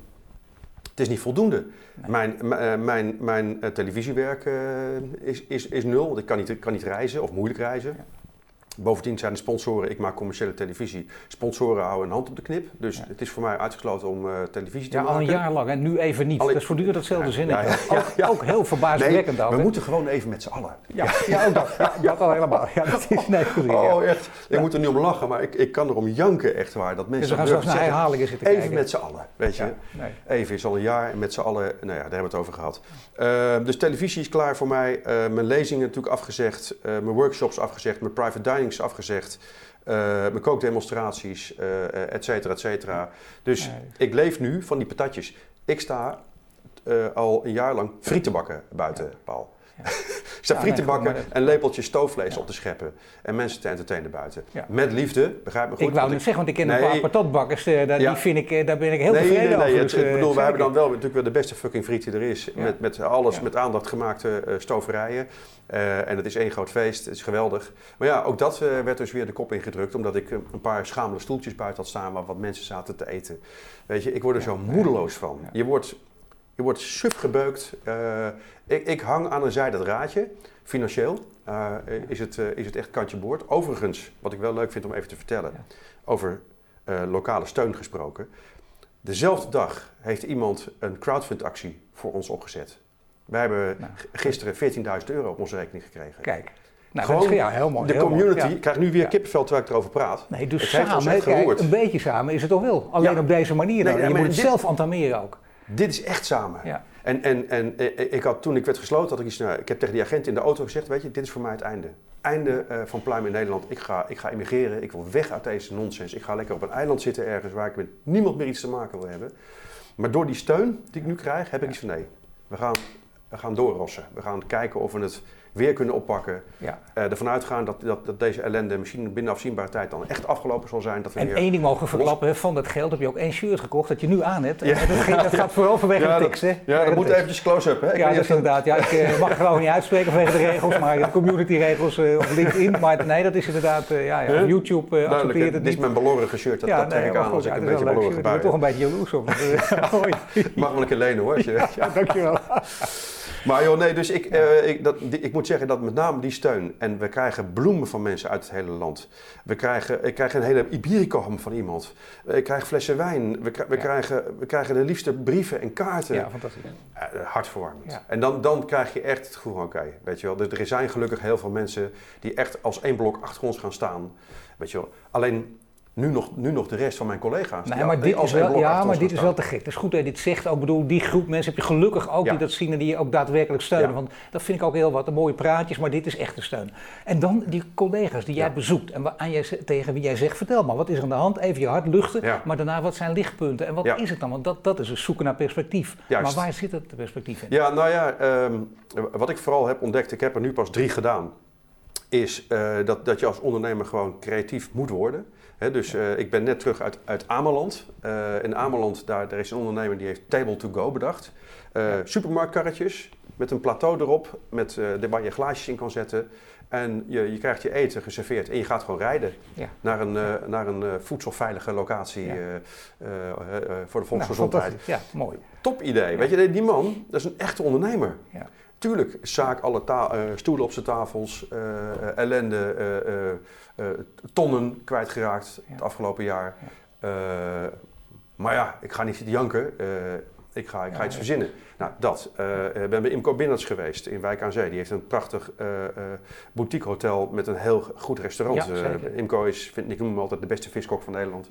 B: het is niet voldoende. Mijn, eh, mijn, mijn, eh, televisiewerk uh, is, is, is nul, want ik kan niet, kan niet reizen of moeilijk reizen. Bovendien zijn de sponsoren, ik maak commerciële televisie, sponsoren houden een hand op de knip. Dus het is voor mij uitgesloten om uh, televisie te
A: ja,
B: maken.
A: Ja, al een jaar lang en nu even niet. Dat is voortdurend hetzelfde zin. Ja, ook, ook, heel verbazingwekkend
B: nee, we moeten gewoon even met z'n allen.
A: Ja, ja, ook dat. Ja, dat al helemaal. Ja, dat is nee, goed.
B: Oh, echt. Ik moet er niet om lachen, maar ik, ik kan erom janken, echt waar. Dat mensen
A: dus we gaan straks naar herhalingen zitten
B: Even
A: kijken.
B: met z'n allen, weet je. Nee. Even is al een jaar en met z'n allen, nou ja, daar hebben we het over gehad. Uh, dus televisie is klaar voor mij. Uh, mijn lezingen natuurlijk afgezegd. Mijn workshops afgezegd. Mijn private afgezegd. Uh, mijn kookdemonstraties, uh, et cetera, et cetera. Dus ik leef nu van die patatjes. Ik sta uh, al een jaar lang friet te bakken buiten. Paul. Sta
A: Ja,
B: frieten
A: nee,
B: bakken en lepeltjes stoofvlees
A: Ja.
B: op te scheppen. En mensen te entertainen buiten.
A: Ja.
B: Met liefde, begrijp me goed.
A: ik wou net zeggen, want ik ken een
B: Nee.
A: paar patatbakkers, eh, daar, die vind ik, eh, daar ben ik heel
B: nee,
A: tevreden
B: nee, nee.
A: over.
B: Het,
A: dus,
B: ik
A: eh,
B: bedoel, we hebben dan wel natuurlijk wel de beste fucking friet die er is. Met, met alles met aandacht gemaakte stoverijen. En het is één groot feest. Het is geweldig. Maar ja, ook dat werd dus weer de kop ingedrukt. Omdat ik een paar schamele stoeltjes buiten had staan waar wat mensen zaten te eten. Weet je, ik word er zo moedeloos van. Je wordt, je wordt suf gebeukt. Eh, ik, ik hang aan een zijde draadje. Financieel eh, is, het, eh, is het echt kantje boord. Overigens, wat ik wel leuk vind om even te vertellen.
A: Ja.
B: Over lokale steun gesproken. Dezelfde dag heeft iemand een crowdfundactie voor ons opgezet. Wij hebben
A: Nou,
B: gisteren 14.000 euro op onze rekening gekregen.
A: Kijk, nou,
B: Gewoon
A: dat is ja, heel mooi.
B: de
A: heel mooi,
B: community
A: ja.
B: krijgt nu weer
A: Ja.
B: kippenvel terwijl ik erover praat.
A: Nee, dus
B: Het
A: samen, kijk, een beetje samen is het toch wel. Alleen
B: Ja.
A: op deze manier dan.
B: Nee,
A: je moet het
B: dit-
A: zelf entameren ook.
B: Dit is echt samen.
A: Ja.
B: En, en, en eh, ik had, toen ik werd gesloten, had ik iets, nou, ik heb tegen die agent in de auto gezegd, weet je, dit is voor mij het einde. Einde eh, van Pluim in Nederland. Ik ga, ik ga emigreren, ik wil weg uit deze nonsens. Ik ga lekker op een eiland zitten ergens waar ik met niemand meer iets te maken wil hebben. Maar door die steun die ik nu krijg, heb ik iets van nee. We gaan, we gaan doorrossen. We gaan kijken of we het weer kunnen oppakken.
A: Ja.
B: Eh ervan uitgaan dat, dat, dat deze ellende misschien binnen afzienbare tijd dan echt afgelopen zal zijn. Dat we
A: En één ding mogen verklappen, van dat geld heb je ook één shirt gekocht dat je nu aan hebt.
B: Ja.
A: En dat, ging- dat gaat vooral vanwege
B: Ja,
A: de tekst, hè?
B: Ja, dat moet eventjes close-up.
A: Ja, dat is
B: of
A: inderdaad. Ja, ik eh, mag het gewoon niet uitspreken vanwege de regels, maar de community-regels eh, op LinkedIn. Maar nee, dat is inderdaad, ja,
B: Huh?
A: YouTube
B: Duidelijk,
A: accepteert het
B: dit is mijn belorige shirt. Dat, dat trek
A: nee,
B: ik aan
A: goed,
B: als ik een beetje belorige
A: Ik ben
B: bui
A: toch een beetje jaloers op.
B: Mag wel een keer lenen hoor.
A: Dankjewel.
B: Maar joh, nee, dus ik, eh, ik, dat, die- ik moet zeggen dat met name die steun. En we krijgen bloemen van mensen uit het hele land. We krijgen, ik krijg een hele Iberico-ham van iemand. Ik krijg flessen wijn. We, kri- we,
A: Ja.
B: krijgen, we krijgen de liefste brieven en kaarten.
A: Ja, fantastisch.
B: Eh, hartverwarmend.
A: Ja.
B: En dan, dan krijg je echt het gevoel van, oké, weet je wel. Er, er zijn gelukkig heel veel mensen die echt als één blok achter ons gaan staan. Weet je wel. Alleen nu nog, nu nog de rest van mijn collega's.
A: Nee,
B: die
A: maar dit is wel, ja, maar dit is wel te gek. Het is goed dat je dit zegt. Ook bedoel, die groep mensen heb je gelukkig ook
B: Ja.
A: die dat zien en die je ook daadwerkelijk steunen.
B: Ja.
A: Want dat vind ik ook heel wat. De mooie praatjes, maar dit is echt een steun. En dan die collega's die jij
B: Ja.
A: bezoekt en aan jij, tegen wie jij zegt, vertel maar, wat is er aan de hand? Even je hart luchten.
B: Ja.
A: Maar daarna, wat zijn lichtpunten? En wat
B: Ja.
A: is het dan? Want dat, dat is dus zoeken naar perspectief.
B: Juist.
A: Maar waar zit het perspectief in?
B: Ja, nou ja, ehm, wat ik vooral heb ontdekt, ik heb er nu pas drie gedaan, is eh, dat, dat je als ondernemer gewoon creatief moet worden. Dus eh, ik ben net terug uit, uit Ameland. Eh, in Ameland, daar, daar is een ondernemer die heeft Table to Go bedacht. Eh, Supermarktkarretjes met een plateau erop, met, waar je glaasjes in kan zetten. En je, je krijgt je eten geserveerd en je gaat gewoon rijden
A: Ja.
B: naar een, naar een voedselveilige locatie
A: Ja.
B: voor de
A: Nou,
B: volksgezondheid.
A: ja, mooi.
B: Top idee. Weet je, die man, dat is een echte ondernemer. Tuurlijk, zaak alle ta- eh, stoelen op zijn tafels, eh, eh, ellende, tonnen kwijtgeraakt
A: Ja.
B: het afgelopen jaar. Maar ja, ik ga niet zitten janken. ik ga, ik ga
A: Ja,
B: iets verzinnen. Nou, dat. Ik ben bij Imco Binnerts geweest in Wijk aan Zee. Die heeft een prachtig boutique hotel met een heel goed restaurant. Imco is, vind, ik noem hem altijd de beste viskok van Nederland.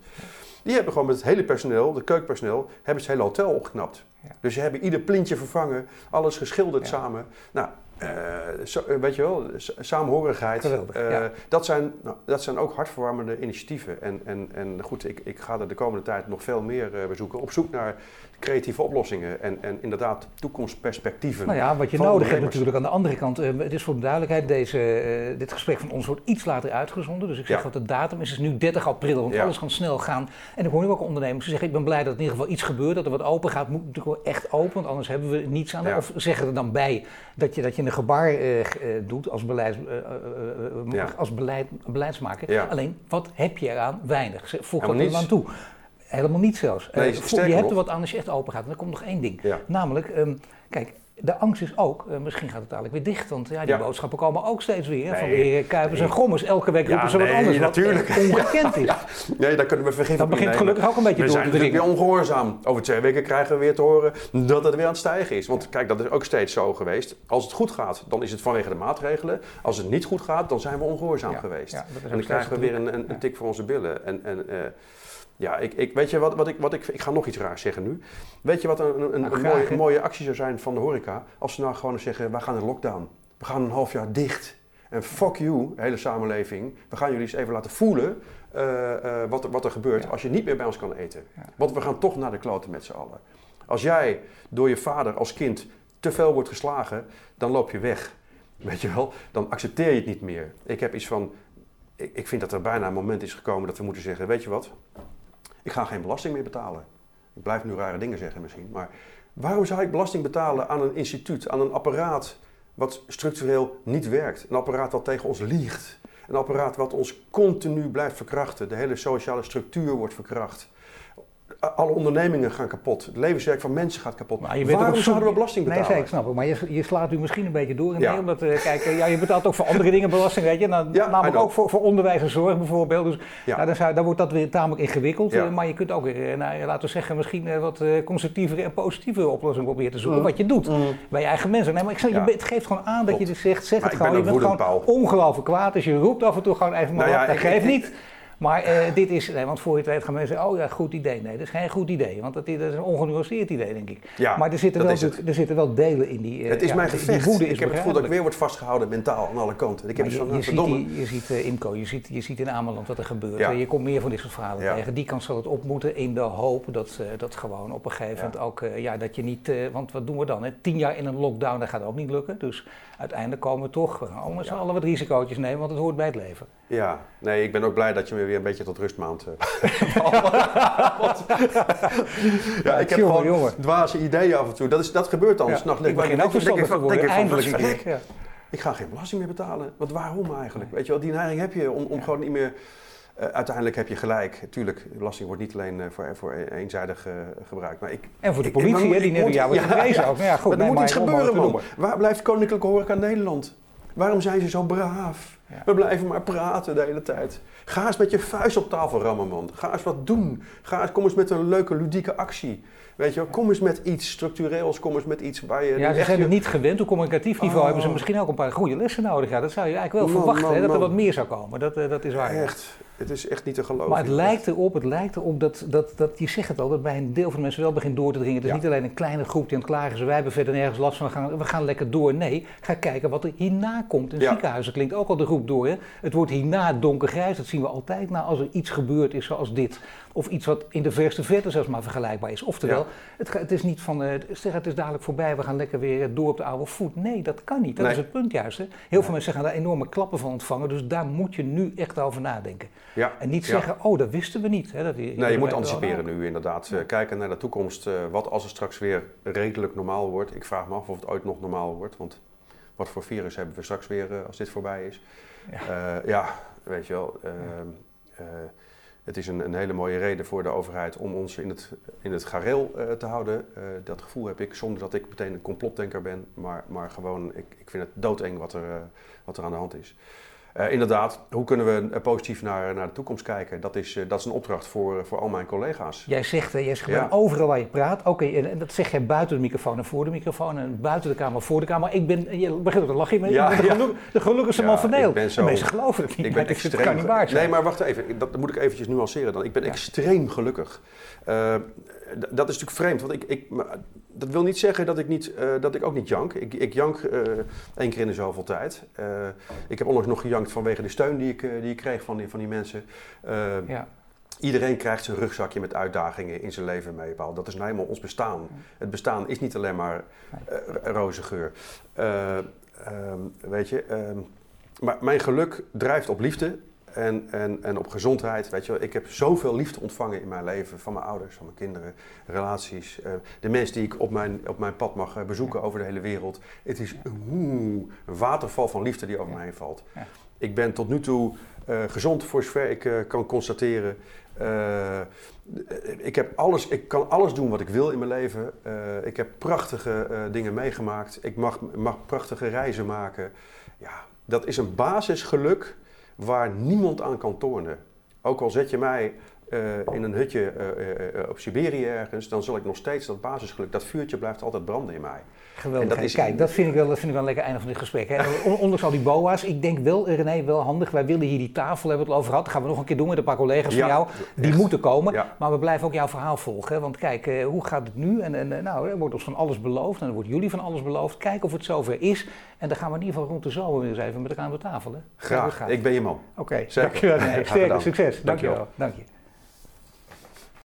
B: Die hebben gewoon met het hele personeel, de keukenpersoneel, hebben ze het hele hotel opgeknapt.
A: Ja.
B: Dus ze hebben ieder plintje vervangen, alles geschilderd
A: Ja.
B: samen. Nou, eh, eh, weet je wel, s- samenhorigheid.
A: Geweldig,
B: Eh,
A: ja.
B: dat, zijn, nou, dat zijn ook hartverwarmende initiatieven. En, en, en goed, ik, ik ga er de komende tijd nog veel meer bezoeken. Op zoek naar creatieve oplossingen en, en inderdaad toekomstperspectieven.
A: Nou ja, wat je nodig hebt natuurlijk aan de andere kant, het is voor de duidelijkheid, deze, dit gesprek van ons wordt iets later uitgezonden. Dus ik zeg
B: Ja.
A: dat de datum is, is nu 30 april, want
B: Ja.
A: alles kan snel gaan. En ik hoor nu ook ondernemers die zeggen, ik ben blij dat in ieder geval iets gebeurt, dat er wat open gaat. Moet natuurlijk wel echt open, want anders hebben we niets aan.
B: Ja.
A: Of zeggen er dan bij dat je, dat je een gebaar eh, eh, doet als, beleids, eh,
B: Ja.
A: als beleid, beleidsmaker.
B: Ja.
A: Alleen, wat heb je eraan? Weinig. Ze- Voeg dat aan toe. Helemaal niet zelfs.
B: Nee,
A: je hebt er wat aan als je echt open gaat. En er komt nog één ding. Namelijk, ehm, kijk, de angst is ook, eh, misschien gaat het dadelijk weer dicht, want ja, die
B: Ja.
A: boodschappen komen ook steeds weer. van de
B: Nee,
A: heer Kuipers
B: nee.
A: en Gommers. Elke week
B: Ja,
A: roepen ze wat
B: nee,
A: anders, wat
B: natuurlijk.
A: echt ongekend is.
B: Nee, daar kunnen we vergif
A: Dat begint gelukkig ook een beetje
B: We
A: door
B: zijn
A: te dringen.
B: weer ongehoorzaam. Over twee weken krijgen we weer te horen dat het weer aan het stijgen is. Want kijk, dat is ook steeds zo geweest. Als het goed gaat, dan is het vanwege de maatregelen. Als het niet goed gaat, dan zijn we ongehoorzaam geweest. en dan krijgen we weer een, een, tik voor onze billen. En, en eh, ja, ik, ik, weet je wat, wat, ik, wat ik... Ik ga nog iets raars zeggen nu. Weet je wat een, een, een,
A: Nou,
B: een
A: graag,
B: mooie, mooie actie zou zijn van de horeca? Als ze nou gewoon zeggen, wij gaan in lockdown. We gaan een half jaar dicht. En fuck you, hele samenleving. We gaan jullie eens even laten voelen eh, eh, wat, er- wat er gebeurt
A: Ja.
B: als je niet meer bij ons kan eten.
A: Ja.
B: Want we gaan toch naar de kloten met z'n allen. Als jij door je vader als kind te veel wordt geslagen, dan loop je weg. weet je wel, dan accepteer je het niet meer. Ik heb iets van, ik, ik vind dat er bijna een moment is gekomen dat we moeten zeggen, weet je wat, ik ga geen belasting meer betalen. Ik blijf nu rare dingen zeggen misschien, maar waarom zou ik belasting betalen aan een instituut, aan een apparaat wat structureel niet werkt? Een apparaat wat tegen ons liegt. Een apparaat wat ons continu blijft verkrachten. De hele sociale structuur wordt verkracht alle ondernemingen gaan kapot. Het levenswerk van mensen gaat kapot. Maar je Waarom zouden we belasting betalen?
A: Nee, ik snap het. Maar je, je slaat u misschien een beetje door in ja. omdat, uh, kijk, ja, je betaalt ook voor andere dingen belasting, weet je. Nou, ja, namelijk ook voor, voor onderwijs en zorg bijvoorbeeld. Dus ja. nou, dan, zou, dan wordt dat weer tamelijk ingewikkeld. Uh, maar je kunt ook uh, nou, laten we zeggen, misschien wat constructievere en positievere oplossingen proberen te zoeken. Mm. Wat je doet mm. bij je eigen mensen. Nee, maar ik zeg, je, het geeft gewoon aan dat je dus zegt, zeg het gewoon. Je bent gewoon ongelooflijk kwaad. Dus je roept af en toe gewoon even maar nou dat geeft niet. Maar uh, dit is, nee, want voor je het weet gaan mensen zeggen, oh ja, goed idee. Nee, dat is geen goed idee, want dat is, een ongenuanceerd idee, denk ik. Ja, maar er zitten, wel, er zitten wel delen in die
B: uh, Het is ja, mijn gevecht. woede is ik heb het gevoel dat ik weer word vastgehouden mentaal aan alle kanten. Ik heb
A: je,
B: je,
A: ziet die, je ziet uh, Imco, je ziet, je ziet in Ameland wat er gebeurt. Ja. Je komt meer van dit soort verhalen tegen. Die kant zal het op moeten in de hoop dat, dat gewoon op een gegeven moment ook, ja, dat je niet, want wat doen we dan? Hè? Tien jaar in een lockdown, dat gaat ook niet lukken. Dus uiteindelijk komen we toch, we met z'n allen wat risico's nemen, want het hoort bij het leven.
B: Ja, nee, ik ben ook blij dat je me weer een beetje tot rust maand. Eh, ja, ik heb gewoon jongen. dwaze ideeën af en toe. Dat, is, dat gebeurt dan. Ja, s'nachts.
A: Ik begin ook verstandig te worden, eindelijk een keer.
B: Ik ga geen belasting meer betalen. Want waarom eigenlijk? Weet je wel, die neiging heb je om, om gewoon niet meer... Uh, uiteindelijk heb je gelijk. Tuurlijk, belasting wordt niet alleen uh, voor, voor eenzijdig uh, gebruikt. Maar ik,
A: en voor de politie, ik, ik, die wordt gewezen ook. Nou ja, goed,
B: maar er moet iets gebeuren, man. Waar blijft Koninklijke Horeca Nederland? Waarom zijn ze zo braaf? We blijven maar praten de hele tijd. Ga eens met je vuist op tafel rammen, man. Ga eens wat doen. Ga eens, kom eens met een leuke, ludieke actie. Weet je, kom eens met iets structureels, kom eens met iets waar je...
A: Ja, ze zijn het niet gewend. Op communicatief niveau oh. hebben ze misschien ook een paar goede lessen nodig. Ja, dat zou je eigenlijk wel verwachten, hè, dat er wat meer zou komen. Dat, uh, dat is waar.
B: Echt. Het is echt niet te geloven.
A: Maar het lijkt erop, het lijkt erop dat, dat, dat, je zegt het al, dat bij een deel van de mensen wel begint door te dringen. Het is niet alleen een kleine groep die aan het klagen is, wij hebben verder nergens last van, we gaan, we gaan lekker door. Nee, ga kijken wat er hierna komt. In ziekenhuizen klinkt ook al de groep door. Hè? Het wordt hierna donkergrijs, dat zien we altijd. Nou, als er iets gebeurd is zoals dit, of iets wat in de verste verte zelfs maar vergelijkbaar is. Oftewel, het, het, is niet van, uh, zeg het is dadelijk voorbij, we gaan lekker weer door op de oude voet. Nee, dat kan niet. Dat is het punt juist. Hè? Heel veel mensen gaan daar enorme klappen van ontvangen, dus daar moet je nu echt over nadenken. Ja. En niet zeggen, oh, dat wisten we niet. Hè? Dat,
B: nee, je moet anticiperen nu inderdaad. Uh, kijken naar de toekomst. Uh, wat als het straks weer redelijk normaal wordt. Ik vraag me af of het ooit nog normaal wordt, want wat voor virus hebben we straks weer als dit voorbij is. Ja, ja weet je wel. Ehm, het is een, een, hele mooie reden voor de overheid om ons in het, in het gareel te houden. Dat gevoel heb ik zonder dat ik meteen een complotdenker ben, maar, maar gewoon, ik, ik vind het doodeng wat er, wat er aan de hand is. Uh, inderdaad, hoe kunnen we uh, positief naar, naar de toekomst kijken? Dat is, uh, dat is een opdracht voor, voor al mijn collega's.
A: Jij zegt, jij zegt ja. overal waar je praat. Oké, en dat zeg jij buiten de microfoon en voor de microfoon. En buiten de kamer, voor de kamer. Ik ben, je begint te lachen. Je ja, de, geluk, de gelukkigste man van Nederland. Zo, mensen geloven het niet. Ik ben extreem, het kan niet waar zijn.
B: Nee, maar wacht even. Dat moet ik eventjes nuanceren dan. Ik ben extreem gelukkig. Dat is natuurlijk vreemd, want ik, ik, dat wil niet zeggen dat ik, niet, uh, dat ik ook niet jank. Ik, ik jank uh, één keer in de zoveel tijd. Uh, ik heb onlangs nog gejankt vanwege de steun die ik, die ik kreeg van die, van die mensen. Ja. Iedereen krijgt zijn rugzakje met uitdagingen in zijn leven mee. Dat is nou helemaal ons bestaan. Het bestaan is niet alleen maar roze geur. Um, weet je, um, maar mijn geluk drijft op liefde en, en, en op gezondheid. Weet je wel, ik heb zoveel liefde ontvangen in mijn leven van mijn ouders, van mijn kinderen, relaties. Uh, de mensen die ik op mijn, op mijn pad mag uh, bezoeken over de hele wereld. Het is een waterval van liefde die over mij heen valt. Ja. Ik ben tot nu toe uh, gezond voor zover ik kan constateren. ik, heb alles, ik kan alles doen wat ik wil in mijn leven. ik heb prachtige dingen meegemaakt. Ik mag, mag prachtige reizen maken. Ja, dat is een basisgeluk waar niemand aan kan tornen. Ook al zet je mij uh, in een hutje uh, uh, op Siberië ergens, dan zal ik nog steeds dat basisgeluk, dat vuurtje blijft altijd branden in mij.
A: Geweldig. Dat is Kijk, dat vind, ik wel, dat vind ik wel een lekker einde van dit gesprek. Hè. Ondanks al die boa's, ik denk wel, René, wel handig. Wij willen hier die tafel, hebben we het over gehad. Dat gaan we nog een keer doen met een paar collega's van jou. Die moeten komen. Ja. Maar we blijven ook jouw verhaal volgen. Want kijk, hoe gaat het nu? En, en nou, er wordt ons van alles beloofd. En er wordt jullie van alles beloofd. Kijk of het zover is. En dan gaan we in ieder geval rond de zomer weer eens even met elkaar aan de tafel. Hè.
B: Graag. Ik ben je man.
A: Oké, okay. dankjewel. Nee, sterke succes. Dankjewel. Dank je.